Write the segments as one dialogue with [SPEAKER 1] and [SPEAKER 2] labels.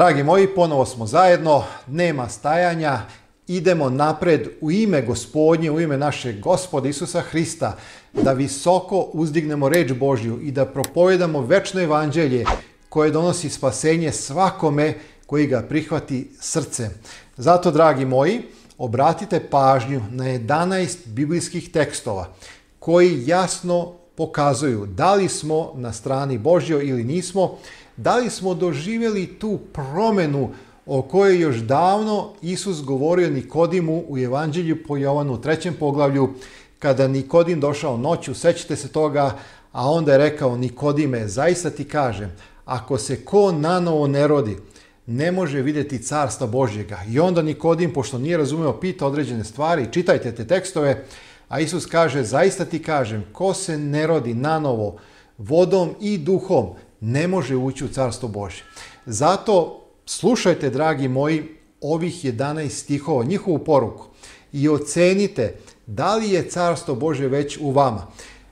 [SPEAKER 1] Dragi moji, ponovo smo zajedno, nema stajanja, idemo napred u ime gospodnje, u ime našeg gospoda Isusa Hrista, da visoko uzdignemo reč Božju i da propovedamo večno evanđelje koje donosi spasenje svakome koji ga prihvati srce. Zato, dragi moji, obratite pažnju na 11 biblijskih tekstova koji jasno pokazuju da li smo na strani Božjoj ili nismo, da li smo doživjeli tu promenu o kojoj još davno Isus govorio Nikodimu u Evanđelju po Jovanu u trećem poglavlju, kada Nikodim došao noću, sećite se toga, a onda je rekao Nikodime, zaista ti kažem, ako se ko nanovo ne rodi, ne može videti carstva Božjega. I onda Nikodim, pošto nije razumeo, pita određene stvari, čitajte te tekstove, A Isus kaže, zaista ti kažem, ko se ne rodi na novo vodom i duhom, ne može ući u carstvo Božje. Zato slušajte, dragi moji, ovih 11 stihova, njihovu poruku i ocenite da li je carstvo Bože već u vama.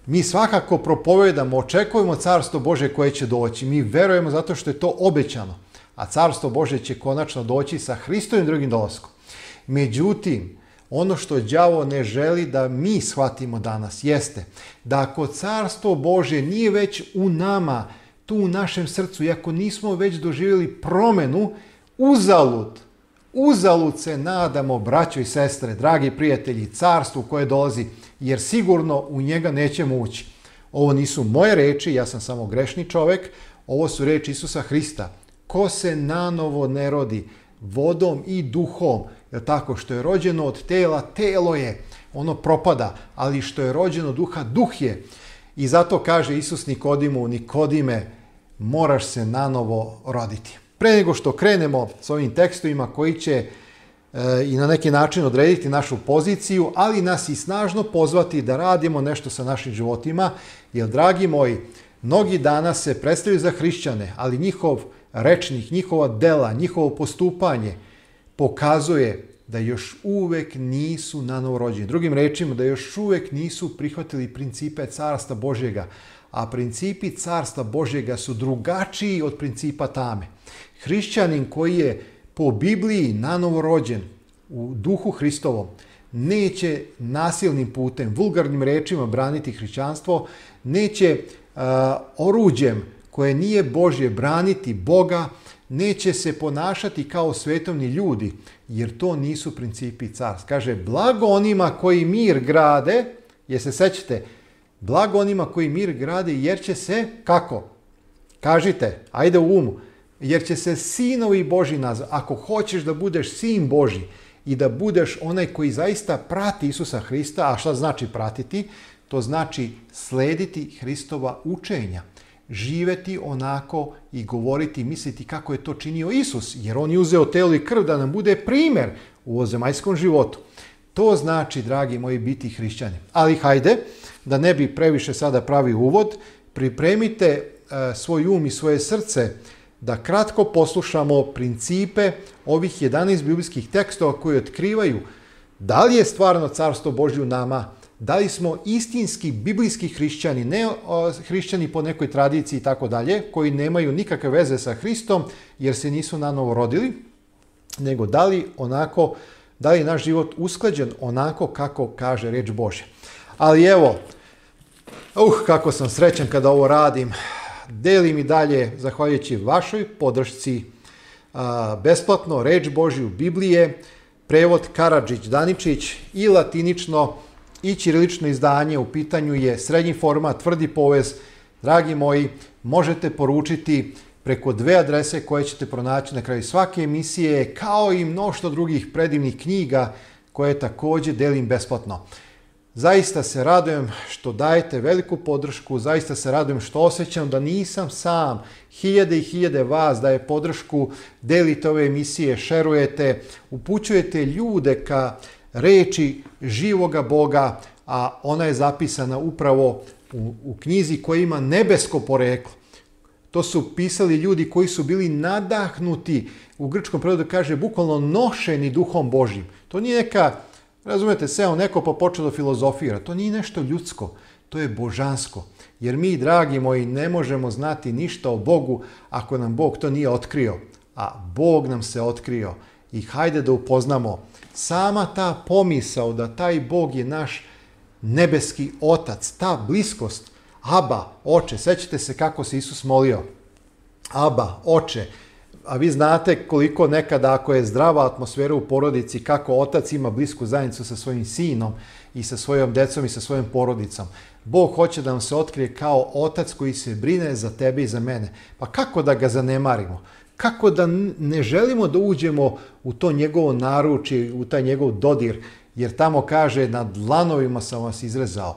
[SPEAKER 1] Mi svakako propovedamo, očekujemo carstvo Bože koje će doći. Mi verujemo zato što je to obećano. A carstvo Bože će konačno doći sa Hristovim drugim dolaskom. Međutim, Ono što đavo ne želi da mi shvatimo danas jeste da ako carstvo Božje nije već u nama, tu u našem srcu, i ako nismo već doživjeli promenu, uzalud, uzalud se nadamo, braćo i sestre, dragi prijatelji, carstvu koje dolazi, jer sigurno u njega nećemo ući. Ovo nisu moje reči, ja sam samo grešni čovek, ovo su reči Isusa Hrista. Ko se nanovo ne rodi vodom i duhom, Jer tako što je rođeno od tela, telo je, ono propada, ali što je rođeno duha, duh je. I zato kaže Isus Nikodimu, Nikodime, moraš se nanovo roditi. Pre nego što krenemo s ovim tekstovima koji će e, i na neki način odrediti našu poziciju, ali nas i snažno pozvati da radimo nešto sa našim životima, jer dragi moji, mnogi danas se predstavljaju za hrišćane, ali njihov rečnik, njihova dela, njihovo postupanje – pokazuje da još uvek nisu nanorođeni. Drugim rečima, da još uvek nisu prihvatili principe carstva Božjega, a principi carstva Božjega su drugačiji od principa tame. Hrišćanin koji je po Bibliji nanorođen u duhu Hristovom, neće nasilnim putem, vulgarnim rečima braniti hrišćanstvo, neće uh, oruđem koje nije Božje braniti Boga, neće se ponašati kao svetovni ljudi, jer to nisu principi carstva. Kaže, blago onima koji mir grade, jer se sećate, blago onima koji mir grade, jer će se, kako? Kažite, ajde u umu, jer će se sinovi Boži nazvati. Ako hoćeš da budeš sin Boži i da budeš onaj koji zaista prati Isusa Hrista, a šta znači pratiti? To znači slediti Hristova učenja živeti onako i govoriti i misliti kako je to činio Isus, jer on je uzeo telo i krv da nam bude primer u ozemaljskom životu. To znači, dragi moji, biti hrišćani. Ali hajde, da ne bi previše sada pravi uvod, pripremite e, svoj um i svoje srce da kratko poslušamo principe ovih 11 biblijskih tekstova koji otkrivaju da li je stvarno carstvo Božje u nama da li smo istinski biblijski hrišćani, ne hrišćani po nekoj tradiciji i tako dalje, koji nemaju nikakve veze sa Hristom jer se nisu na novo rodili, nego da li onako, da li je naš život usklađen onako kako kaže reč Bože. Ali evo, uh, kako sam srećan kada ovo radim. Delim i dalje, zahvaljujući vašoj podršci, besplatno reč Božju Biblije, prevod Karadžić-Daničić i latinično i ćirilično izdanje u pitanju je srednji format, tvrdi povez. Dragi moji, možete poručiti preko dve adrese koje ćete pronaći na kraju svake emisije, kao i mnošto drugih predivnih knjiga koje takođe delim besplatno. Zaista se radujem što dajete veliku podršku, zaista se radujem što osjećam da nisam sam. Hiljade i hiljade vas daje podršku, delite ove emisije, šerujete, upućujete ljude ka reči živoga Boga, a ona je zapisana upravo u, u knjizi koja ima nebesko poreklo. To su pisali ljudi koji su bili nadahnuti, u grčkom prevodu kaže, bukvalno nošeni duhom Božim. To nije neka, razumete, seo neko pa počelo da filozofira. To nije nešto ljudsko, to je božansko. Jer mi, dragi moji, ne možemo znati ništa o Bogu ako nam Bog to nije otkrio. A Bog nam se otkrio. I hajde da upoznamo sama ta pomisao da taj Bog je naš nebeski otac, ta bliskost, Aba, oče, sećate se kako se Isus molio. Aba, oče, a vi znate koliko nekada ako je zdrava atmosfera u porodici, kako otac ima blisku zajednicu sa svojim sinom i sa svojom decom i sa svojom porodicom. Bog hoće da nam se otkrije kao otac koji se brine za tebe i za mene. Pa kako da ga zanemarimo? kako da ne želimo da uđemo u to njegovo naručje, u taj njegov dodir, jer tamo kaže, na dlanovima sam vas izrezao.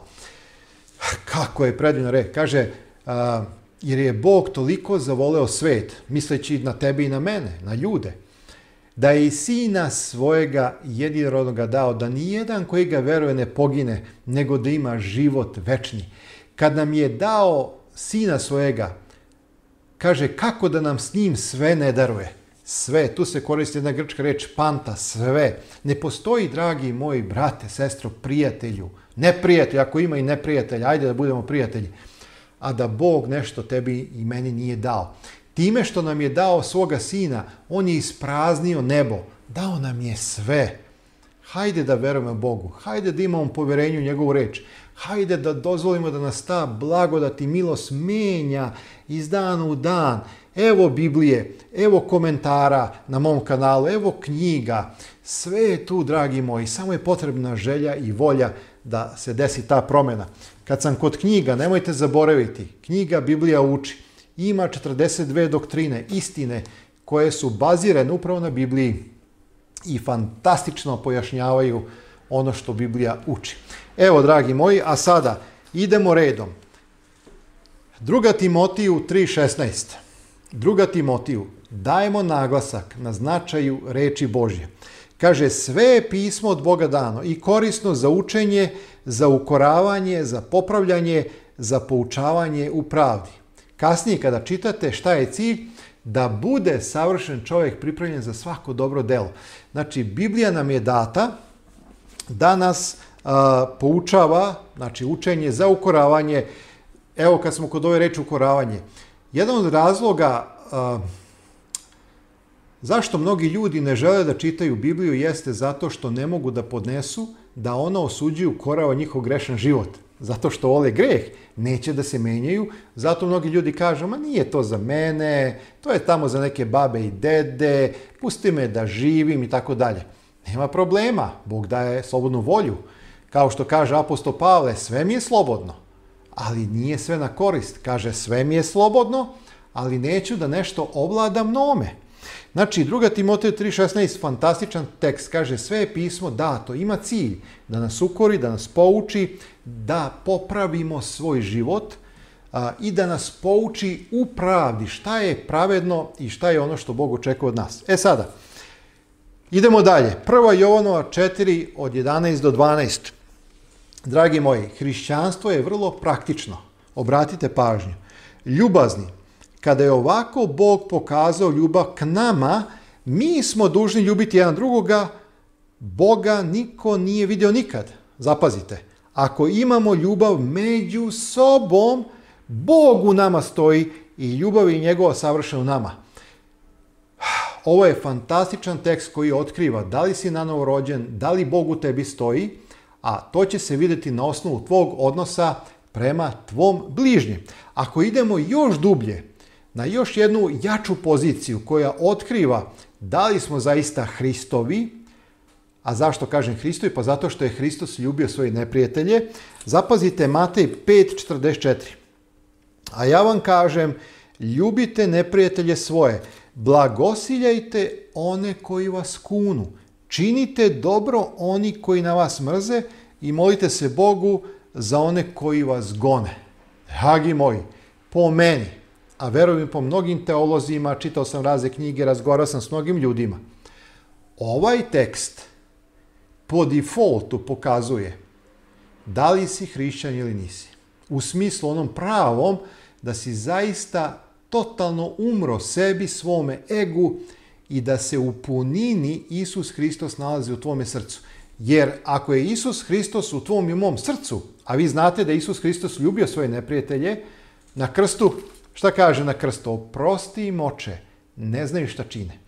[SPEAKER 1] Kako je predivno re, kaže, a, jer je Bog toliko zavoleo svet, misleći na tebe i na mene, na ljude, da je i sina svojega jedinorodnoga dao, da nijedan koji ga veruje ne pogine, nego da ima život večni. Kad nam je dao sina svojega, kaže kako da nam s njim sve ne daruje. Sve, tu se koristi jedna grčka reč panta, sve. Ne postoji, dragi moji brate, sestro, prijatelju, neprijatelj, ako ima i neprijatelj, ajde da budemo prijatelji, a da Bog nešto tebi i meni nije dao. Time što nam je dao svoga sina, on je ispraznio nebo, dao nam je sve. Hajde da verujemo Bogu, hajde da imamo poverenje u njegovu reč, hajde da dozvolimo da nas ta blagodat i milost menja iz dana u dan. Evo Biblije, evo komentara na mom kanalu, evo knjiga. Sve je tu, dragi moji, samo je potrebna želja i volja da se desi ta promena. Kad sam kod knjiga, nemojte zaboraviti, knjiga Biblija uči. Ima 42 doktrine, istine, koje su bazirane upravo na Bibliji i fantastično pojašnjavaju ono što Biblija uči. Evo, dragi moji, a sada idemo redom. Druga Timotiju 3.16. Druga Timotiju, dajemo naglasak na značaju reči Božje. Kaže, sve je pismo od Boga dano i korisno za učenje, za ukoravanje, za popravljanje, za poučavanje u pravdi. Kasnije kada čitate šta je cilj, da bude savršen čovjek pripremljen za svako dobro delo. Znači, Biblija nam je data da nas a, poučava, znači učenje za ukoravanje. Evo kad smo kod ove reči ukoravanje. Jedan od razloga a, zašto mnogi ljudi ne žele da čitaju Bibliju jeste zato što ne mogu da podnesu da ona osuđuju korava njihov grešan život zato što vole greh, neće da se menjaju, zato mnogi ljudi kažu, ma nije to za mene, to je tamo za neke babe i dede, pusti me da živim i tako dalje. Nema problema, Bog daje slobodnu volju. Kao što kaže apostol Pavle, sve mi je slobodno, ali nije sve na korist. Kaže, sve mi je slobodno, ali neću da nešto ovlada mnome. Znači, druga Timoteju 3.16, fantastičan tekst, kaže sve je pismo dato, ima cilj da nas ukori, da nas pouči, da popravimo svoj život a, i da nas pouči u pravdi, šta je pravedno i šta je ono što Bog očekuje od nas. E sada, idemo dalje. Prva Jovanova 4 od 11 do 12. Dragi moji, hrišćanstvo je vrlo praktično. Obratite pažnju. Ljubazni, kada je ovako Bog pokazao ljubav k nama, mi smo dužni ljubiti jedan drugoga, Boga niko nije video nikad. Zapazite, ako imamo ljubav među sobom, Bog u nama stoji i ljubav je njegova savršena u nama. Ovo je fantastičan tekst koji otkriva da li si na novo rođen, da li Bog u tebi stoji, a to će se videti na osnovu tvog odnosa prema tvom bližnjem. Ako idemo još dublje, na još jednu jaču poziciju koja otkriva da li smo zaista Hristovi, a zašto kažem Hristovi? Pa zato što je Hristos ljubio svoje neprijatelje. Zapazite Matej 5.44. A ja vam kažem, ljubite neprijatelje svoje, blagosiljajte one koji vas kunu, činite dobro oni koji na vas mrze i molite se Bogu za one koji vas gone. Dragi moji, po meni, a verujem po mnogim teolozima, čitao sam razne knjige, razgovarao sam s mnogim ljudima. Ovaj tekst po defaultu pokazuje da li si hrišćan ili nisi. U smislu onom pravom da si zaista totalno umro sebi, svome egu i da se u punini Isus Hristos nalazi u tvome srcu. Jer ako je Isus Hristos u tvom i mom srcu, a vi znate da Isus Hristos ljubio svoje neprijatelje, na krstu Šta kaže na krstu? Oprosti im oče, ne znaju šta čine.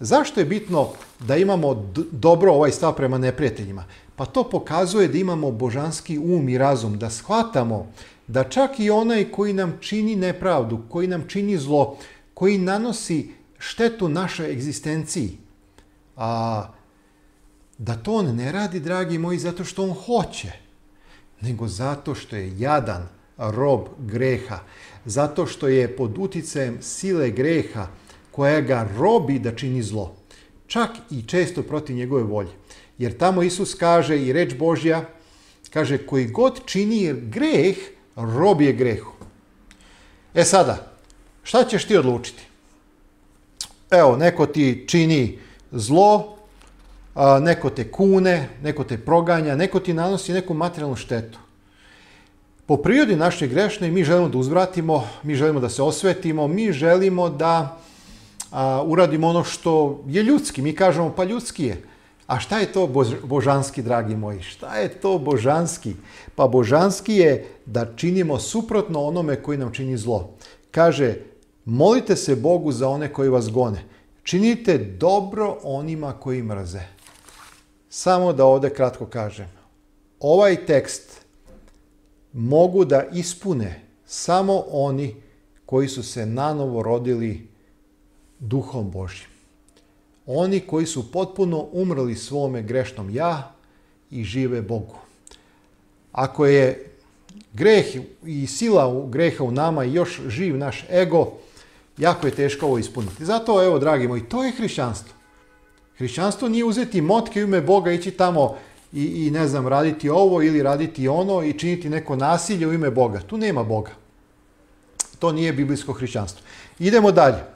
[SPEAKER 1] Zašto je bitno da imamo dobro ovaj stav prema neprijateljima? Pa to pokazuje da imamo božanski um i razum, da shvatamo da čak i onaj koji nam čini nepravdu, koji nam čini zlo, koji nanosi štetu našoj egzistenciji, a da to on ne radi, dragi moji, zato što on hoće, nego zato što je jadan rob greha, zato što je pod uticajem sile greha koja ga robi da čini zlo, čak i često protiv njegove volje. Jer tamo Isus kaže i reč Božja, kaže koji god čini greh, robi je grehu. E sada, šta ćeš ti odlučiti? Evo, neko ti čini zlo, neko te kune, neko te proganja, neko ti nanosi neku materijalnu štetu po prirodi naše grešne mi želimo da uzvratimo, mi želimo da se osvetimo, mi želimo da a, uradimo ono što je ljudski. Mi kažemo pa ljudski je. A šta je to božanski, dragi moji? Šta je to božanski? Pa božanski je da činimo suprotno onome koji nam čini zlo. Kaže, molite se Bogu za one koji vas gone. Činite dobro onima koji mrze. Samo da ovde kratko kažem. Ovaj tekst mogu da ispune samo oni koji su se nanovo rodili duhom Božjim. Oni koji su potpuno umrli svome grešnom ja i žive Bogu. Ako je greh i sila greha u nama i još živ naš ego, jako je teško ovo ispuniti. Zato, evo, dragi moji, to je hrišćanstvo. Hrišćanstvo nije uzeti motke u ime Boga, ići tamo i, i ne znam, raditi ovo ili raditi ono i činiti neko nasilje u ime Boga. Tu nema Boga. To nije biblijsko hrišćanstvo. Idemo dalje. E,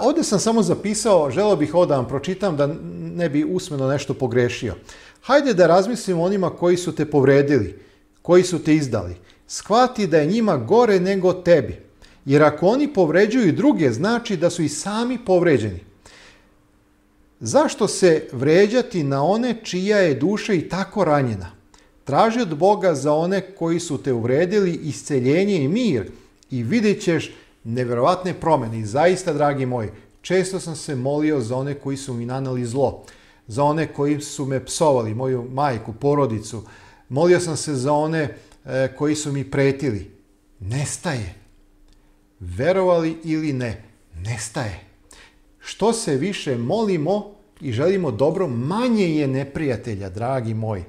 [SPEAKER 1] ovde sam samo zapisao, želeo bih ovo da vam pročitam da ne bi usmeno nešto pogrešio. Hajde da razmislimo onima koji su te povredili, koji su te izdali. Shvati da je njima gore nego tebi. Jer ako oni povređuju druge, znači da su i sami povređeni. Zašto se vređati na one čija je duša i tako ranjena? Traži od Boga za one koji su te uvredili isceljenje i mir i vidjet ćeš nevjerovatne promjene. I zaista, dragi moji, često sam se molio za one koji su mi naneli zlo, za one koji su me psovali, moju majku, porodicu. Molio sam se za one e, koji su mi pretili. Nestaje. Verovali ili ne, nestaje. Što se više molimo i želimo dobro, manje je neprijatelja, dragi moj.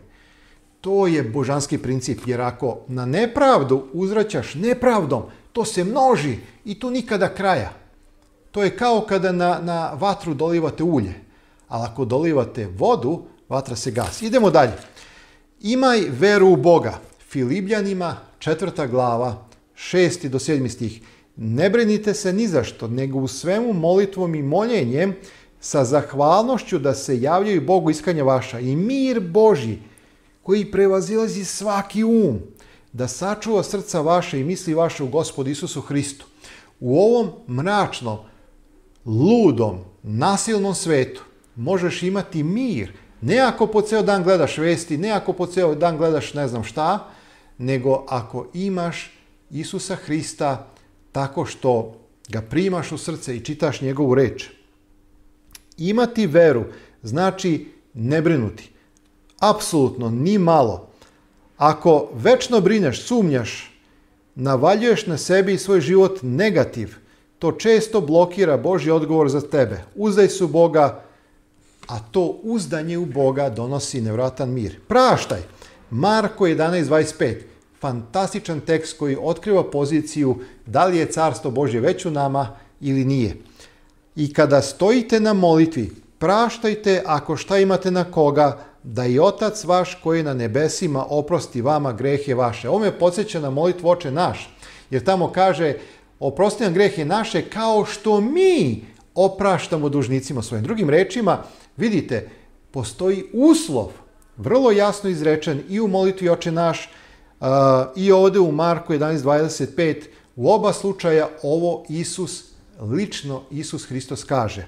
[SPEAKER 1] To je božanski princip, jer ako na nepravdu uzvraćaš nepravdom, to se množi i tu nikada kraja. To je kao kada na, na vatru dolivate ulje, ali ako dolivate vodu, vatra se gasi. Idemo dalje. Imaj veru u Boga. Filibljanima, četvrta glava, šesti do sedmi stih. Ne brinite se ni za što, nego u svemu molitvom i moljenjem sa zahvalnošću da se javljaju Bogu iskanja vaša i mir Boži koji prevazilazi svaki um da sačuva srca vaše i misli vaše u Gospodu Isusu Hristu. U ovom mračnom, ludom, nasilnom svetu možeš imati mir. Ne ako po ceo dan gledaš vesti, ne ako po ceo dan gledaš ne znam šta, nego ako imaš Isusa Hrista tako što ga primaš u srce i čitaš njegovu reč. Imati veru znači ne brinuti. Apsolutno, ni malo. Ako večno brineš, sumnjaš, navaljuješ na sebi i svoj život negativ, to često blokira Boži odgovor za tebe. Uzdaj su Boga, a to uzdanje u Boga donosi nevratan mir. Praštaj! Marko 11.25 fantastičan tekst koji otkriva poziciju da li je carstvo Božje već u nama ili nije. I kada stojite na molitvi, praštajte ako šta imate na koga, da i Otac vaš koji je na nebesima oprosti vama grehe vaše. Ovo me podsjeća na molitvu Oče naš, jer tamo kaže oprosti nam grehe naše kao što mi opraštamo dužnicima svojim. Drugim rečima, vidite, postoji uslov, vrlo jasno izrečen i u molitvi Oče naš, I ovde u Marku 11.25, u oba slučaja ovo Isus, lično Isus Hristos kaže.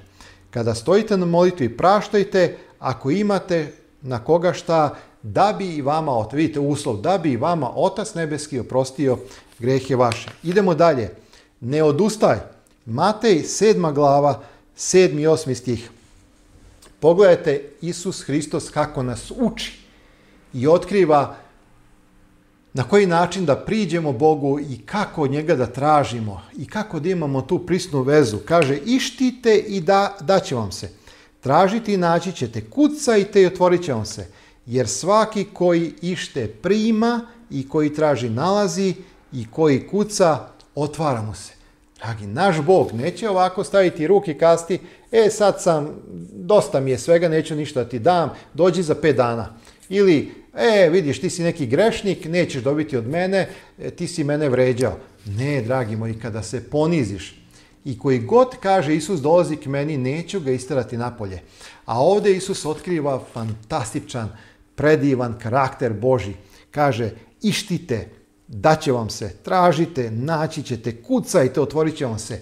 [SPEAKER 1] Kada stojite na molitvi, praštajte, ako imate na koga šta, da bi i vama, vidite uslov, da bi i vama Otac Nebeski oprostio grehe vaše. Idemo dalje. Ne odustaj. Matej 7. glava, 7. i 8. stih. Pogledajte Isus Hristos kako nas uči i otkriva na koji način da priđemo Bogu i kako njega da tražimo i kako da imamo tu prisnu vezu. Kaže, ištite i da, daće vam se. Tražite i naći ćete, kucajte i otvorit će vam se. Jer svaki koji ište prima i koji traži nalazi i koji kuca, otvara mu se. Dragi, naš Bog neće ovako staviti ruke kasti, e sad sam, dosta mi je svega, neću ništa ti dam, dođi za pet dana. Ili e, vidiš, ti si neki grešnik, nećeš dobiti od mene, e, ti si mene vređao. Ne, dragi moji, kada se poniziš i koji god kaže Isus dolazi k meni, neću ga istarati napolje. A ovde Isus otkriva fantastičan, predivan karakter Boži. Kaže, ištite, daće vam se, tražite, naći ćete, kucajte, otvorit će vam se.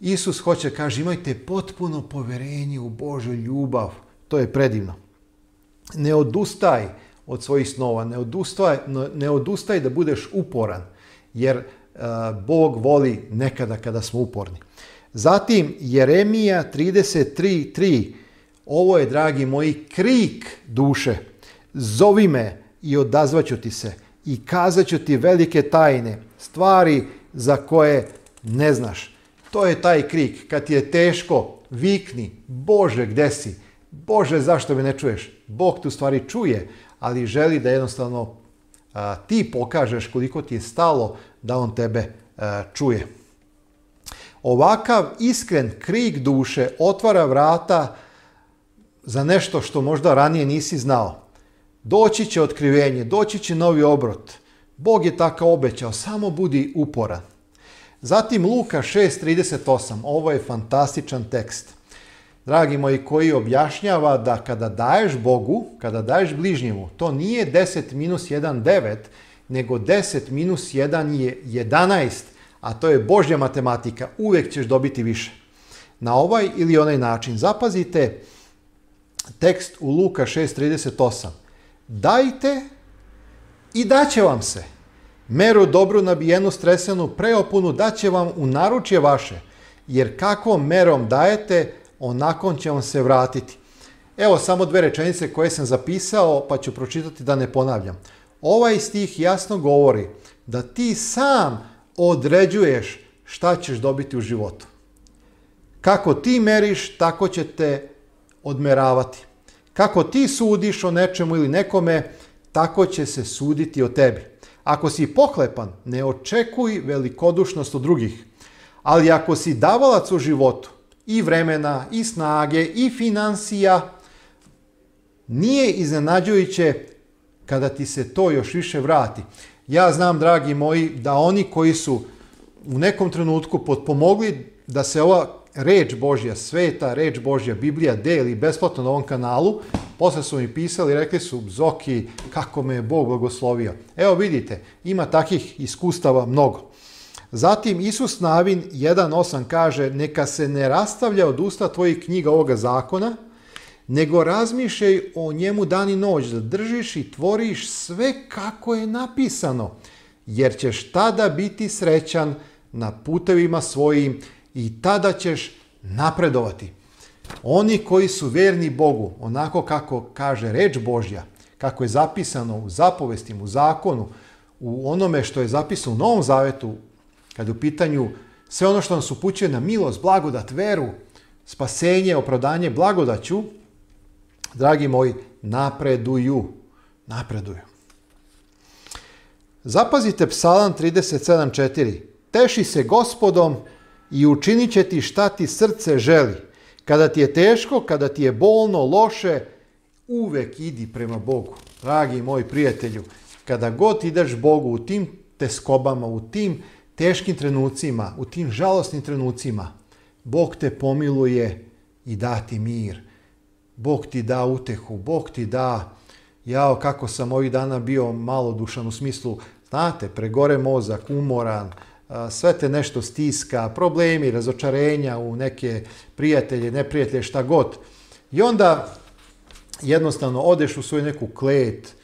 [SPEAKER 1] Isus hoće, kaže, imajte potpuno poverenje u Božu ljubav. To je predivno. Ne odustaj od svojih snova. Ne odustaj, ne odustaj da budeš uporan, jer eh, Bog voli nekada kada smo uporni. Zatim Jeremija 33.3. Ovo je, dragi moji, krik duše. Zovi me i odazvaću ti se i kazaću ti velike tajne, stvari za koje ne znaš. To je taj krik. Kad ti je teško, vikni, Bože, gde si? Bože, zašto me ne čuješ? Bog tu stvari čuje, ali želi da jednostavno a, ti pokažeš koliko ti je stalo da on tebe a, čuje. Ovakav iskren krik duše otvara vrata za nešto što možda ranije nisi znao. Doći će otkrivenje, doći će novi obrot. Bog je tako obećao, samo budi uporan. Zatim Luka 6.38, ovo je fantastičan tekst dragi moji, koji objašnjava da kada daješ Bogu, kada daješ bližnjemu, to nije 10 minus 1, 9, nego 10 minus 1 je 11, a to je Božja matematika, uvek ćeš dobiti više. Na ovaj ili onaj način. Zapazite tekst u Luka 6.38. Dajte i daće vam se. Meru dobru nabijenu, stresenu, preopunu daće vam u naručje vaše, jer kakvom merom dajete, onakon će on se vratiti. Evo samo dve rečenice koje sam zapisao pa ću pročitati da ne ponavljam. Ovaj stih jasno govori da ti sam određuješ šta ćeš dobiti u životu. Kako ti meriš, tako će te odmeravati. Kako ti sudiš o nečemu ili nekome, tako će se suditi o tebi. Ako si pohlepan, ne očekuj velikodušnost od drugih. Ali ako si davalac u životu, i vremena, i snage, i financija. Nije iznenađujuće kada ti se to još više vrati. Ja znam, dragi moji, da oni koji su u nekom trenutku potpomogli da se ova reč Božja sveta, reč Božja Biblija deli besplatno na ovom kanalu, posle su mi pisali, rekli su, Zoki, kako me je Bog blagoslovio. Evo vidite, ima takih iskustava mnogo. Zatim Isus Navin 1.8 kaže neka se ne rastavlja od usta tvojih knjiga ovoga zakona, nego razmišljaj o njemu dan i noć, da držiš i tvoriš sve kako je napisano, jer ćeš tada biti srećan na putevima svojim i tada ćeš napredovati. Oni koji su verni Bogu, onako kako kaže reč Božja, kako je zapisano u zapovestim, u zakonu, u onome što je zapisano u Novom Zavetu, Kad je u pitanju sve ono što nas upućuje na milost, blagodat, veru, spasenje, opravdanje, blagodaću, dragi moji, napreduju. Napreduju. Zapazite psalam 37.4. Teši se gospodom i učinit će ti šta ti srce želi. Kada ti je teško, kada ti je bolno, loše, uvek idi prema Bogu. Dragi moj prijatelju, kada god ideš Bogu u tim teskobama, u tim teškim trenucima, u tim žalostnim trenucima, Bog te pomiluje i da ti mir. Bog ti da utehu, Bog ti da, jao kako sam ovih dana bio malodušan u smislu, znate, pregore mozak, umoran, sve te nešto stiska, problemi, razočarenja u neke prijatelje, neprijatelje, šta god. I onda jednostavno odeš u svoju neku klet,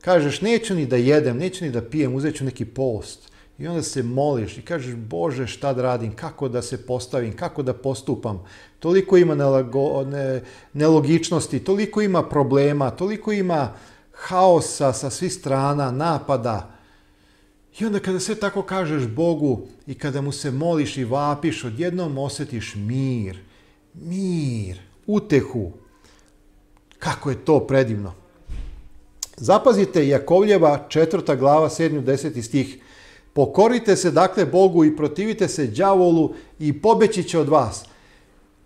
[SPEAKER 1] kažeš neću ni da jedem, neću ni da pijem, uzet ću neki post. I onda se moliš i kažeš, Bože, šta da radim, kako da se postavim, kako da postupam. Toliko ima nelago, ne, nelogičnosti, toliko ima problema, toliko ima haosa sa svih strana, napada. I onda kada sve tako kažeš Bogu i kada mu se moliš i vapiš, odjednom osetiš mir, mir, utehu. Kako je to predivno. Zapazite Jakovljeva četvrta glava, 7. 10. stih. Pokorite se dakle Bogu i protivite se đavolu i pobeći će od vas.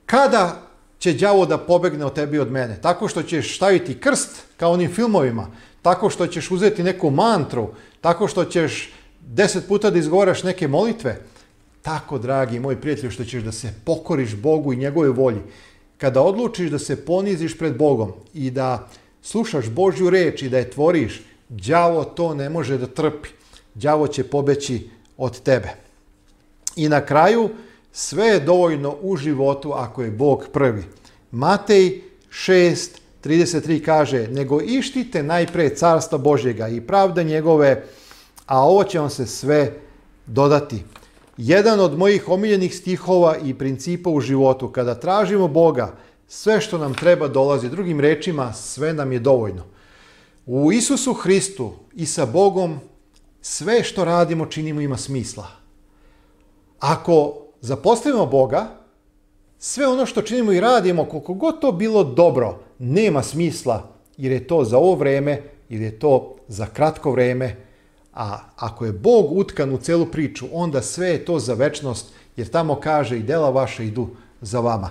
[SPEAKER 1] Kada će đavo da pobegne od tebe i od mene? Tako što ćeš staviti krst kao onim filmovima, tako što ćeš uzeti neku mantru, tako što ćeš deset puta da izgovaraš neke molitve. Tako, dragi moj prijatelj, što ćeš da se pokoriš Bogu i njegove volji. Kada odlučiš da se poniziš pred Bogom i da slušaš Božju reč i da je tvoriš, đavo to ne može da trpi đavo će pobeći od tebe. I na kraju, sve je dovoljno u životu ako je Bog prvi. Matej 6.33 kaže, nego ištite najpre carstva Božjega i pravde njegove, a ovo će vam se sve dodati. Jedan od mojih omiljenih stihova i principa u životu, kada tražimo Boga, sve što nam treba dolazi, drugim rečima, sve nam je dovoljno. U Isusu Hristu i sa Bogom sve što radimo, činimo ima smisla. Ako zapostavimo Boga, sve ono što činimo i radimo, koliko god to bilo dobro, nema smisla jer je to za ovo vreme, jer je to za kratko vreme, a ako je Bog utkan u celu priču, onda sve je to za večnost, jer tamo kaže i dela vaše idu za vama.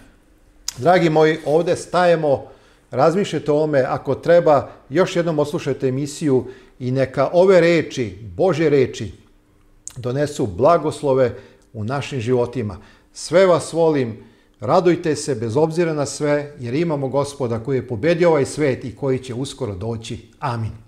[SPEAKER 1] Dragi moji, ovde stajemo, razmišljajte o ome, ako treba, još jednom oslušajte emisiju i neka ove reči, Bože reči, donesu blagoslove u našim životima. Sve vas volim, radujte se bez obzira na sve, jer imamo gospoda koji je pobedio ovaj svet i koji će uskoro doći. Amin.